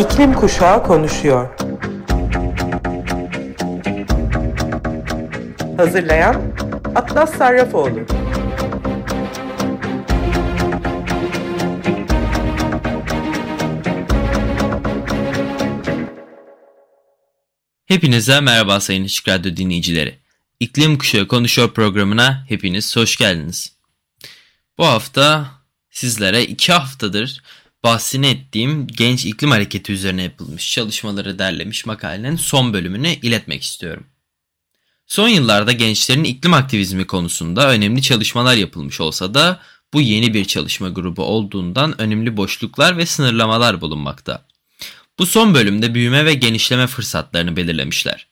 İklim Kuşağı konuşuyor. Hazırlayan Atlas Sarrafoğlu. Hepinize merhaba Sayın Açık Radyo dinleyicileri. İklim Kuşağı Konuşuyor programına hepiniz hoş geldiniz. Bu hafta sizlere iki haftadır bahsini ettiğim genç iklim hareketi üzerine yapılmış çalışmaları derlemiş makalenin son bölümünü iletmek istiyorum. Son yıllarda gençlerin iklim aktivizmi konusunda önemli çalışmalar yapılmış olsa da bu yeni bir çalışma grubu olduğundan önemli boşluklar ve sınırlamalar bulunmakta. Bu son bölümde büyüme ve genişleme fırsatlarını belirlemişler.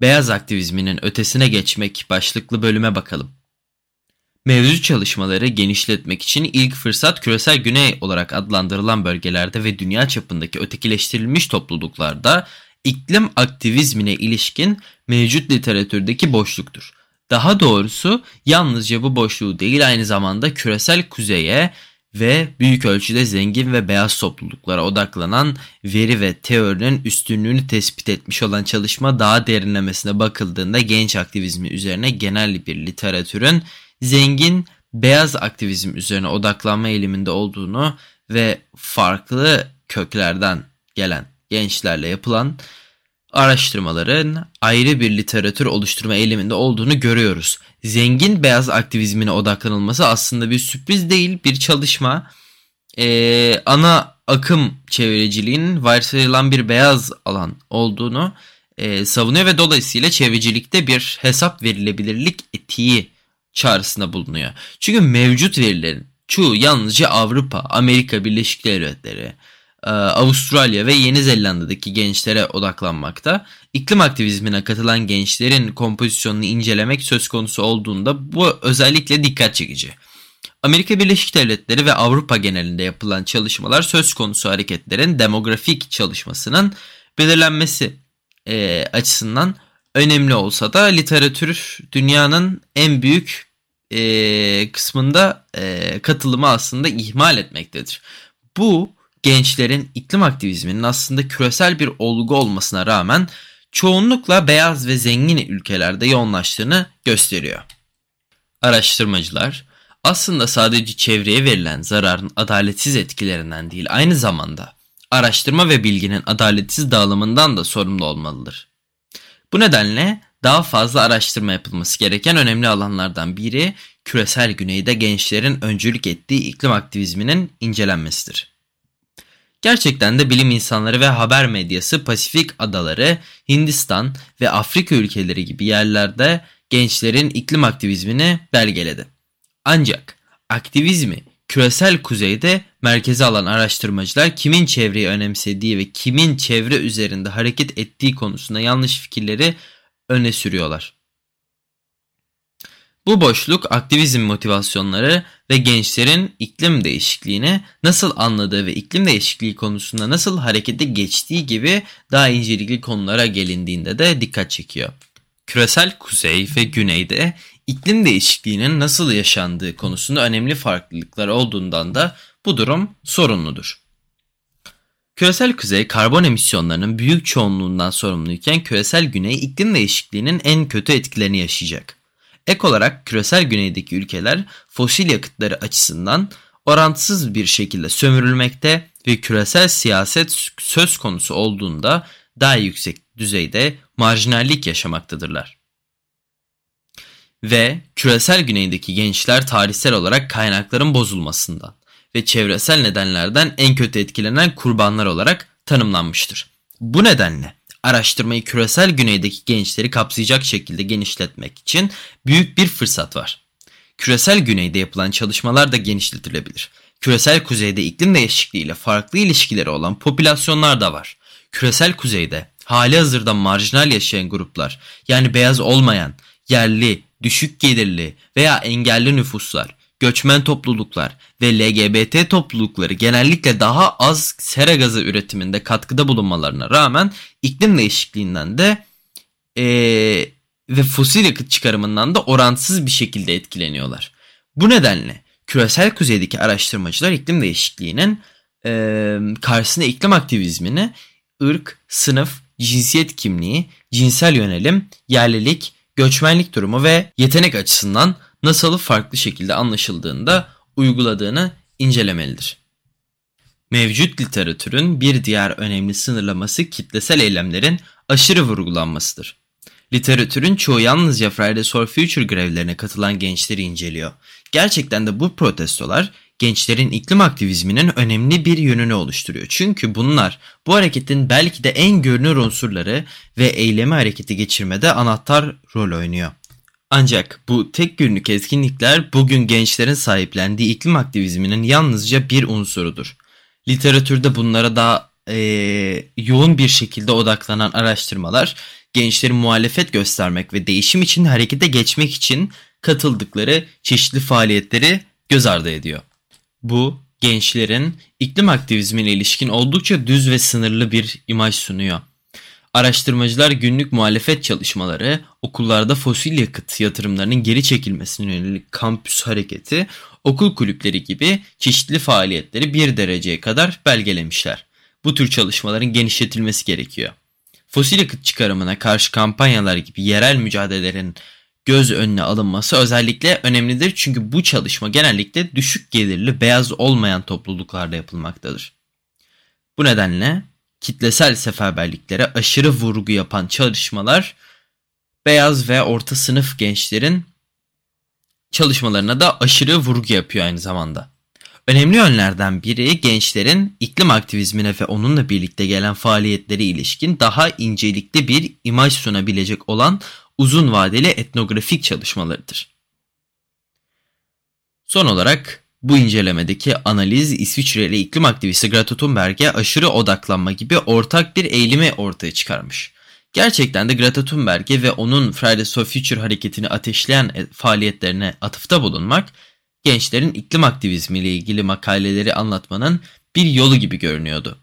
Beyaz aktivizminin ötesine geçmek başlıklı bölüme bakalım. Mevcut çalışmaları genişletmek için ilk fırsat küresel güney olarak adlandırılan bölgelerde ve dünya çapındaki ötekileştirilmiş topluluklarda iklim aktivizmine ilişkin mevcut literatürdeki boşluktur. Daha doğrusu yalnızca bu boşluğu değil aynı zamanda küresel kuzeye ve büyük ölçüde zengin ve beyaz topluluklara odaklanan veri ve teorinin üstünlüğünü tespit etmiş olan çalışma daha derinlemesine bakıldığında genç aktivizmi üzerine genel bir literatürün zengin beyaz aktivizm üzerine odaklanma eğiliminde olduğunu ve farklı köklerden gelen gençlerle yapılan araştırmaların ayrı bir literatür oluşturma eğiliminde olduğunu görüyoruz. Zengin beyaz aktivizmine odaklanılması aslında bir sürpriz değil, bir çalışma. Ee, ana akım çevreciliğinin varsayılan bir beyaz alan olduğunu e, savunuyor ve dolayısıyla çevrecilikte bir hesap verilebilirlik etiği çağrısında bulunuyor. Çünkü mevcut verilerin çoğu yalnızca Avrupa, Amerika Birleşik Devletleri, e, Avustralya ve Yeni Zelanda'daki gençlere odaklanmakta. İklim aktivizmine katılan gençlerin kompozisyonunu incelemek söz konusu olduğunda bu özellikle dikkat çekici. Amerika Birleşik Devletleri ve Avrupa genelinde yapılan çalışmalar söz konusu hareketlerin demografik çalışmasının belirlenmesi e, açısından önemli olsa da literatür dünyanın en büyük e, kısmında e, katılımı aslında ihmal etmektedir. Bu gençlerin iklim aktivizminin aslında küresel bir olgu olmasına rağmen çoğunlukla beyaz ve zengin ülkelerde yoğunlaştığını gösteriyor. Araştırmacılar aslında sadece çevreye verilen zararın adaletsiz etkilerinden değil aynı zamanda araştırma ve bilginin adaletsiz dağılımından da sorumlu olmalıdır. Bu nedenle daha fazla araştırma yapılması gereken önemli alanlardan biri küresel güneyde gençlerin öncülük ettiği iklim aktivizminin incelenmesidir. Gerçekten de bilim insanları ve haber medyası Pasifik adaları, Hindistan ve Afrika ülkeleri gibi yerlerde gençlerin iklim aktivizmini belgeledi. Ancak aktivizmi küresel kuzeyde merkeze alan araştırmacılar kimin çevreyi önemsediği ve kimin çevre üzerinde hareket ettiği konusunda yanlış fikirleri öne sürüyorlar. Bu boşluk aktivizm motivasyonları ve gençlerin iklim değişikliğini nasıl anladığı ve iklim değişikliği konusunda nasıl harekete geçtiği gibi daha incelikli konulara gelindiğinde de dikkat çekiyor. Küresel kuzey ve güneyde iklim değişikliğinin nasıl yaşandığı konusunda önemli farklılıklar olduğundan da bu durum sorunludur. Küresel kuzey karbon emisyonlarının büyük çoğunluğundan sorumluyken küresel güney iklim değişikliğinin en kötü etkilerini yaşayacak. Ek olarak küresel güneydeki ülkeler fosil yakıtları açısından orantısız bir şekilde sömürülmekte ve küresel siyaset söz konusu olduğunda daha yüksek düzeyde marjinallik yaşamaktadırlar. Ve küresel güneydeki gençler tarihsel olarak kaynakların bozulmasından ve çevresel nedenlerden en kötü etkilenen kurbanlar olarak tanımlanmıştır. Bu nedenle araştırmayı küresel güneydeki gençleri kapsayacak şekilde genişletmek için büyük bir fırsat var. Küresel güneyde yapılan çalışmalar da genişletilebilir. Küresel kuzeyde iklim değişikliğiyle farklı ilişkileri olan popülasyonlar da var. Küresel kuzeyde hali hazırda marjinal yaşayan gruplar yani beyaz olmayan, yerli, düşük gelirli veya engelli nüfuslar, göçmen topluluklar ve LGBT toplulukları genellikle daha az sera gazı üretiminde katkıda bulunmalarına rağmen iklim değişikliğinden de ee, ve fosil yakıt çıkarımından da orantısız bir şekilde etkileniyorlar. Bu nedenle küresel kuzeydeki araştırmacılar iklim değişikliğinin e, karşısında iklim aktivizmini ırk, sınıf, cinsiyet kimliği, cinsel yönelim, yerlilik, göçmenlik durumu ve yetenek açısından nasıl farklı şekilde anlaşıldığında uyguladığını incelemelidir. Mevcut literatürün bir diğer önemli sınırlaması kitlesel eylemlerin aşırı vurgulanmasıdır. Literatürün çoğu yalnızca Fridays for Future grevlerine katılan gençleri inceliyor. Gerçekten de bu protestolar gençlerin iklim aktivizminin önemli bir yönünü oluşturuyor. Çünkü bunlar bu hareketin belki de en görünür unsurları ve eylemi hareketi geçirmede anahtar rol oynuyor. Ancak bu tek günlük etkinlikler bugün gençlerin sahiplendiği iklim aktivizminin yalnızca bir unsurudur. Literatürde bunlara daha e, yoğun bir şekilde odaklanan araştırmalar gençlerin muhalefet göstermek ve değişim için harekete geçmek için katıldıkları çeşitli faaliyetleri göz ardı ediyor. Bu gençlerin iklim aktivizmine ilişkin oldukça düz ve sınırlı bir imaj sunuyor. Araştırmacılar günlük muhalefet çalışmaları, okullarda fosil yakıt yatırımlarının geri çekilmesine yönelik kampüs hareketi, okul kulüpleri gibi çeşitli faaliyetleri bir dereceye kadar belgelemişler. Bu tür çalışmaların genişletilmesi gerekiyor. Fosil yakıt çıkarımına karşı kampanyalar gibi yerel mücadelelerin göz önüne alınması özellikle önemlidir. Çünkü bu çalışma genellikle düşük gelirli beyaz olmayan topluluklarda yapılmaktadır. Bu nedenle kitlesel seferberliklere aşırı vurgu yapan çalışmalar beyaz ve orta sınıf gençlerin çalışmalarına da aşırı vurgu yapıyor aynı zamanda. Önemli yönlerden biri gençlerin iklim aktivizmine ve onunla birlikte gelen faaliyetleri ilişkin daha incelikli bir imaj sunabilecek olan uzun vadeli etnografik çalışmalarıdır. Son olarak bu incelemedeki analiz İsviçreli iklim aktivisti Greta Thunberg'e aşırı odaklanma gibi ortak bir eğilimi ortaya çıkarmış. Gerçekten de Greta Thunberg'e ve onun Fridays for Future hareketini ateşleyen e, faaliyetlerine atıfta bulunmak, gençlerin iklim aktivizmiyle ilgili makaleleri anlatmanın bir yolu gibi görünüyordu.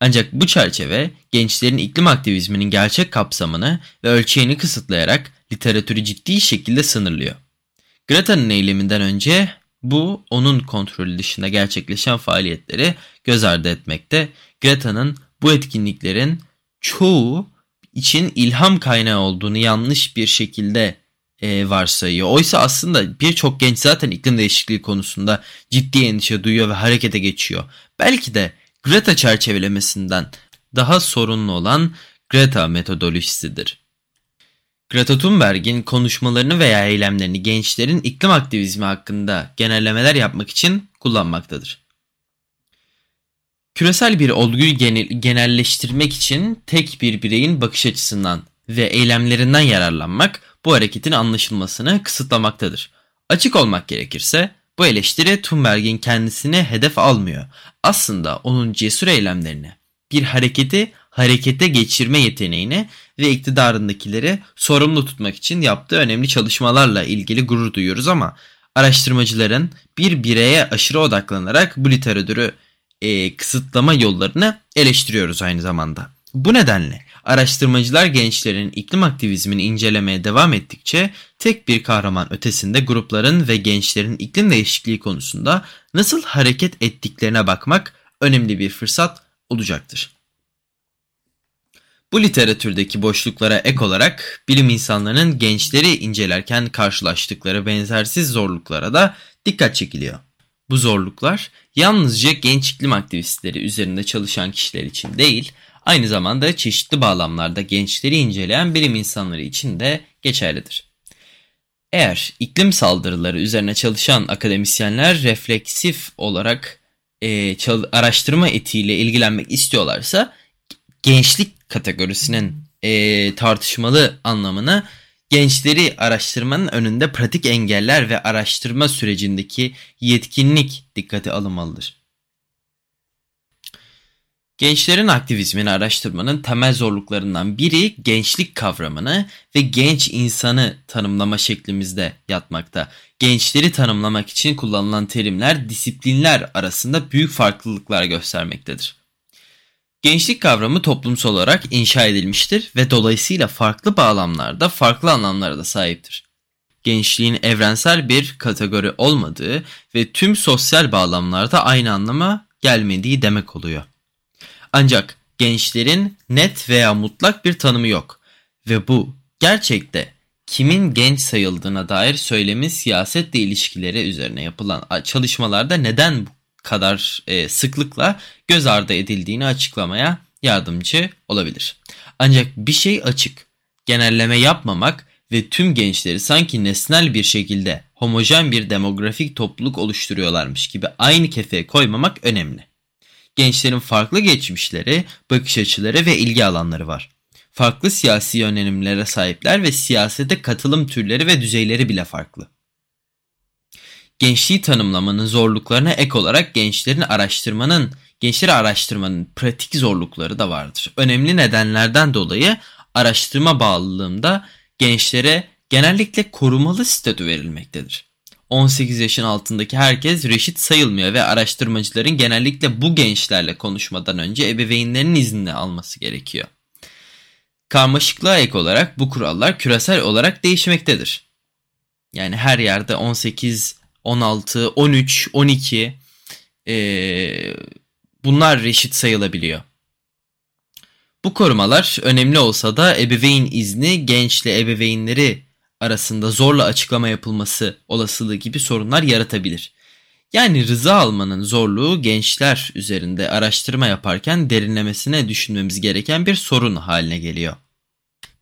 Ancak bu çerçeve gençlerin iklim aktivizminin gerçek kapsamını ve ölçeğini kısıtlayarak literatürü ciddi şekilde sınırlıyor. Greta'nın eyleminden önce bu onun kontrolü dışında gerçekleşen faaliyetleri göz ardı etmekte. Greta'nın bu etkinliklerin çoğu için ilham kaynağı olduğunu yanlış bir şekilde e, varsayıyor. Oysa aslında birçok genç zaten iklim değişikliği konusunda ciddi endişe duyuyor ve harekete geçiyor. Belki de Greta çerçevelemesinden daha sorunlu olan Greta metodolojisidir. Greta Thunberg'in konuşmalarını veya eylemlerini gençlerin iklim aktivizmi hakkında genellemeler yapmak için kullanmaktadır. Küresel bir olguyu genelleştirmek için tek bir bireyin bakış açısından ve eylemlerinden yararlanmak bu hareketin anlaşılmasını kısıtlamaktadır. Açık olmak gerekirse bu eleştiri Thunberg'in kendisine hedef almıyor. Aslında onun cesur eylemlerini, bir hareketi harekete geçirme yeteneğini ve iktidarındakileri sorumlu tutmak için yaptığı önemli çalışmalarla ilgili gurur duyuyoruz ama araştırmacıların bir bireye aşırı odaklanarak bu literatürü e, kısıtlama yollarını eleştiriyoruz aynı zamanda. Bu nedenle araştırmacılar gençlerin iklim aktivizmini incelemeye devam ettikçe tek bir kahraman ötesinde grupların ve gençlerin iklim değişikliği konusunda nasıl hareket ettiklerine bakmak önemli bir fırsat olacaktır. Bu literatürdeki boşluklara ek olarak bilim insanlarının gençleri incelerken karşılaştıkları benzersiz zorluklara da dikkat çekiliyor. Bu zorluklar yalnızca genç iklim aktivistleri üzerinde çalışan kişiler için değil, aynı zamanda çeşitli bağlamlarda gençleri inceleyen bilim insanları için de geçerlidir. Eğer iklim saldırıları üzerine çalışan akademisyenler refleksif olarak e, araştırma etiğiyle ilgilenmek istiyorlarsa gençlik kategorisinin e, tartışmalı anlamını gençleri araştırmanın önünde pratik engeller ve araştırma sürecindeki yetkinlik dikkate alınmalıdır. Gençlerin aktivizmini araştırmanın temel zorluklarından biri gençlik kavramını ve genç insanı tanımlama şeklimizde yatmakta. Gençleri tanımlamak için kullanılan terimler disiplinler arasında büyük farklılıklar göstermektedir. Gençlik kavramı toplumsal olarak inşa edilmiştir ve dolayısıyla farklı bağlamlarda farklı anlamlara da sahiptir. Gençliğin evrensel bir kategori olmadığı ve tüm sosyal bağlamlarda aynı anlama gelmediği demek oluyor. Ancak gençlerin net veya mutlak bir tanımı yok ve bu gerçekte kimin genç sayıldığına dair söylemi siyasetle ilişkileri üzerine yapılan çalışmalarda neden bu kadar e, sıklıkla göz ardı edildiğini açıklamaya yardımcı olabilir. Ancak bir şey açık. Genelleme yapmamak ve tüm gençleri sanki nesnel bir şekilde homojen bir demografik topluluk oluşturuyorlarmış gibi aynı kefeye koymamak önemli. Gençlerin farklı geçmişleri, bakış açıları ve ilgi alanları var. Farklı siyasi yönelimlere sahipler ve siyasete katılım türleri ve düzeyleri bile farklı. Gençliği tanımlamanın zorluklarına ek olarak gençlerin araştırmanın, gençleri araştırmanın pratik zorlukları da vardır. Önemli nedenlerden dolayı araştırma bağlılığında gençlere genellikle korumalı statü verilmektedir. 18 yaşın altındaki herkes reşit sayılmıyor ve araştırmacıların genellikle bu gençlerle konuşmadan önce ebeveynlerinin iznini alması gerekiyor. Karmaşıklığa ek olarak bu kurallar küresel olarak değişmektedir. Yani her yerde 18, 16, 13, 12 ee, bunlar reşit sayılabiliyor. Bu korumalar önemli olsa da ebeveyn izni gençle ebeveynleri arasında zorla açıklama yapılması olasılığı gibi sorunlar yaratabilir. Yani rıza almanın zorluğu gençler üzerinde araştırma yaparken derinlemesine düşünmemiz gereken bir sorun haline geliyor.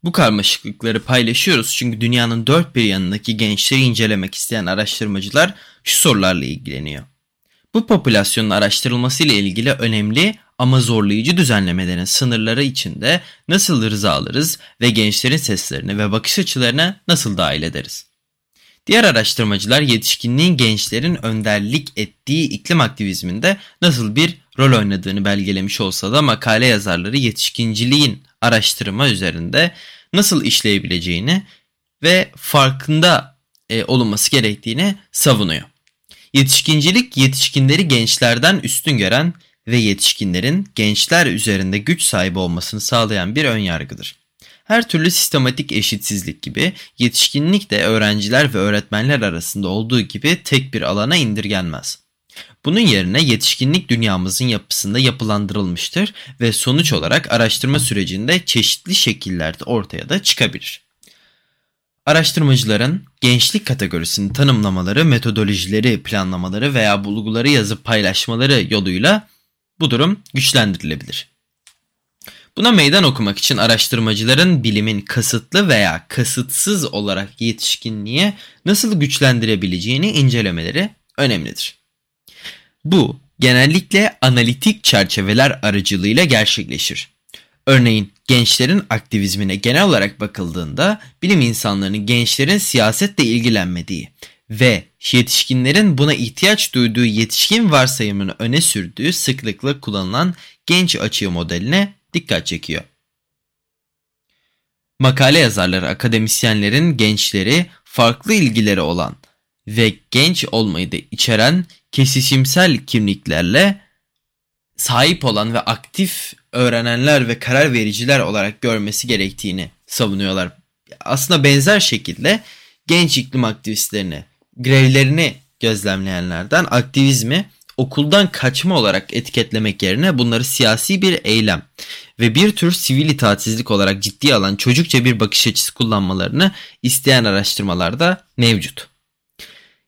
Bu karmaşıklıkları paylaşıyoruz çünkü dünyanın dört bir yanındaki gençleri incelemek isteyen araştırmacılar şu sorularla ilgileniyor. Bu popülasyonun araştırılması ile ilgili önemli ama zorlayıcı düzenlemelerin sınırları içinde nasıl rıza alırız ve gençlerin seslerini ve bakış açılarına nasıl dahil ederiz? Diğer araştırmacılar yetişkinliğin gençlerin önderlik ettiği iklim aktivizminde nasıl bir rol oynadığını belgelemiş olsa da makale yazarları yetişkinciliğin araştırma üzerinde nasıl işleyebileceğini ve farkında e, olunması gerektiğini savunuyor. Yetişkincilik yetişkinleri gençlerden üstün gören ve yetişkinlerin gençler üzerinde güç sahibi olmasını sağlayan bir önyargıdır. Her türlü sistematik eşitsizlik gibi yetişkinlik de öğrenciler ve öğretmenler arasında olduğu gibi tek bir alana indirgenmez. Bunun yerine yetişkinlik dünyamızın yapısında yapılandırılmıştır ve sonuç olarak araştırma sürecinde çeşitli şekillerde ortaya da çıkabilir. Araştırmacıların gençlik kategorisini tanımlamaları, metodolojileri, planlamaları veya bulguları yazıp paylaşmaları yoluyla bu durum güçlendirilebilir. Buna meydan okumak için araştırmacıların bilimin kasıtlı veya kasıtsız olarak yetişkinliğe nasıl güçlendirebileceğini incelemeleri önemlidir. Bu genellikle analitik çerçeveler aracılığıyla gerçekleşir. Örneğin gençlerin aktivizmine genel olarak bakıldığında bilim insanlarının gençlerin siyasetle ilgilenmediği ve yetişkinlerin buna ihtiyaç duyduğu yetişkin varsayımını öne sürdüğü sıklıkla kullanılan genç açığı modeline dikkat çekiyor. Makale yazarları akademisyenlerin gençleri farklı ilgileri olan ve genç olmayı da içeren kesişimsel kimliklerle sahip olan ve aktif öğrenenler ve karar vericiler olarak görmesi gerektiğini savunuyorlar. Aslında benzer şekilde genç iklim aktivistlerini, grevlerini gözlemleyenlerden aktivizmi okuldan kaçma olarak etiketlemek yerine bunları siyasi bir eylem ve bir tür sivil itaatsizlik olarak ciddiye alan çocukça bir bakış açısı kullanmalarını isteyen araştırmalarda mevcut.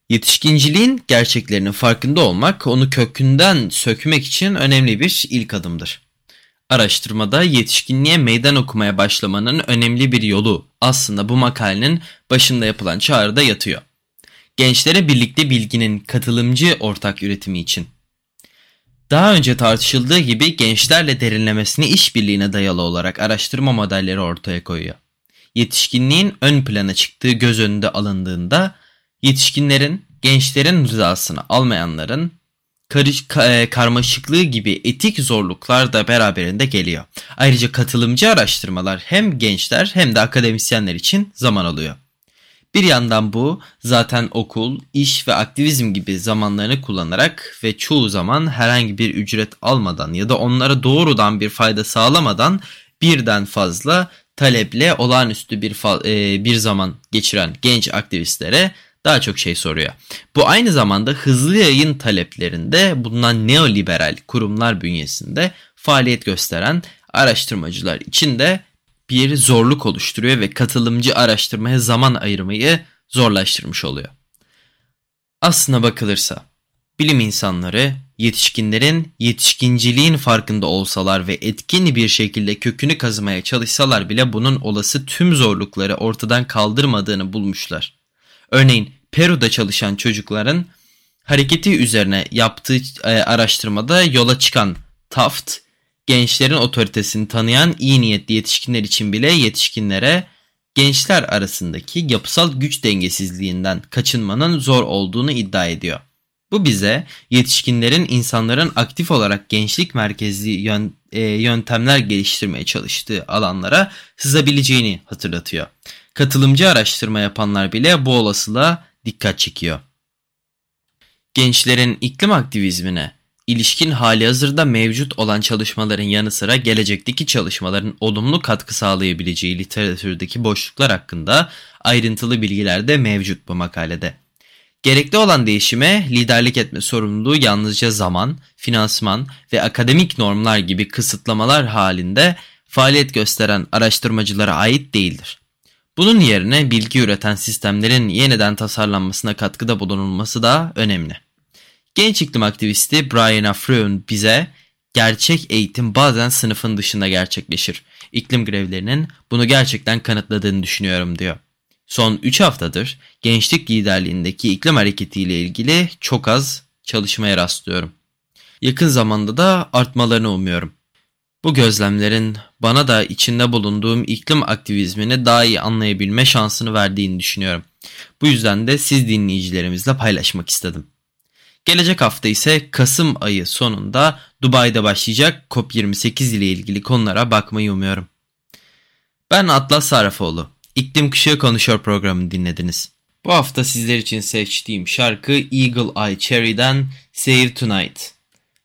Yetişkinciliğin gerçeklerinin farkında olmak, onu kökünden sökmek için önemli bir ilk adımdır. Araştırmada yetişkinliğe meydan okumaya başlamanın önemli bir yolu aslında bu makalenin başında yapılan çağrıda yatıyor. Gençlere birlikte bilginin katılımcı ortak üretimi için. Daha önce tartışıldığı gibi gençlerle derinlemesine işbirliğine dayalı olarak araştırma modelleri ortaya koyuyor. Yetişkinliğin ön plana çıktığı göz önünde alındığında yetişkinlerin, gençlerin rızasını almayanların karış, e, karmaşıklığı gibi etik zorluklar da beraberinde geliyor. Ayrıca katılımcı araştırmalar hem gençler hem de akademisyenler için zaman alıyor. Bir yandan bu zaten okul, iş ve aktivizm gibi zamanlarını kullanarak ve çoğu zaman herhangi bir ücret almadan ya da onlara doğrudan bir fayda sağlamadan birden fazla taleple olağanüstü bir e, bir zaman geçiren genç aktivistlere daha çok şey soruyor. Bu aynı zamanda hızlı yayın taleplerinde bulunan neoliberal kurumlar bünyesinde faaliyet gösteren araştırmacılar için de bir zorluk oluşturuyor ve katılımcı araştırmaya zaman ayırmayı zorlaştırmış oluyor. Aslına bakılırsa bilim insanları yetişkinlerin yetişkinciliğin farkında olsalar ve etkin bir şekilde kökünü kazımaya çalışsalar bile bunun olası tüm zorlukları ortadan kaldırmadığını bulmuşlar. Örneğin Peru'da çalışan çocukların hareketi üzerine yaptığı e, araştırmada yola çıkan Taft, gençlerin otoritesini tanıyan iyi niyetli yetişkinler için bile yetişkinlere gençler arasındaki yapısal güç dengesizliğinden kaçınmanın zor olduğunu iddia ediyor. Bu bize yetişkinlerin insanların aktif olarak gençlik merkezli e, yöntemler geliştirmeye çalıştığı alanlara sızabileceğini hatırlatıyor. Katılımcı araştırma yapanlar bile bu olasılığa dikkat çekiyor. Gençlerin iklim aktivizmine ilişkin hali hazırda mevcut olan çalışmaların yanı sıra gelecekteki çalışmaların olumlu katkı sağlayabileceği literatürdeki boşluklar hakkında ayrıntılı bilgiler de mevcut bu makalede. Gerekli olan değişime liderlik etme sorumluluğu yalnızca zaman, finansman ve akademik normlar gibi kısıtlamalar halinde faaliyet gösteren araştırmacılara ait değildir. Bunun yerine bilgi üreten sistemlerin yeniden tasarlanmasına katkıda bulunulması da önemli. Genç iklim aktivisti Brian Afreun bize gerçek eğitim bazen sınıfın dışında gerçekleşir. İklim grevlerinin bunu gerçekten kanıtladığını düşünüyorum diyor. Son 3 haftadır gençlik liderliğindeki iklim hareketiyle ilgili çok az çalışmaya rastlıyorum. Yakın zamanda da artmalarını umuyorum. Bu gözlemlerin bana da içinde bulunduğum iklim aktivizmini daha iyi anlayabilme şansını verdiğini düşünüyorum. Bu yüzden de siz dinleyicilerimizle paylaşmak istedim. Gelecek hafta ise Kasım ayı sonunda Dubai'de başlayacak COP28 ile ilgili konulara bakmayı umuyorum. Ben Atlas Sarrafoğlu. İklim Kuşağı Konuşuyor programını dinlediniz. Bu hafta sizler için seçtiğim şarkı Eagle Eye Cherry'den Save Tonight.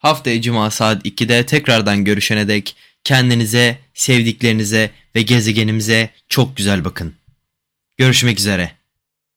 Haftaya Cuma saat 2'de tekrardan görüşene dek kendinize, sevdiklerinize ve gezegenimize çok güzel bakın. Görüşmek üzere.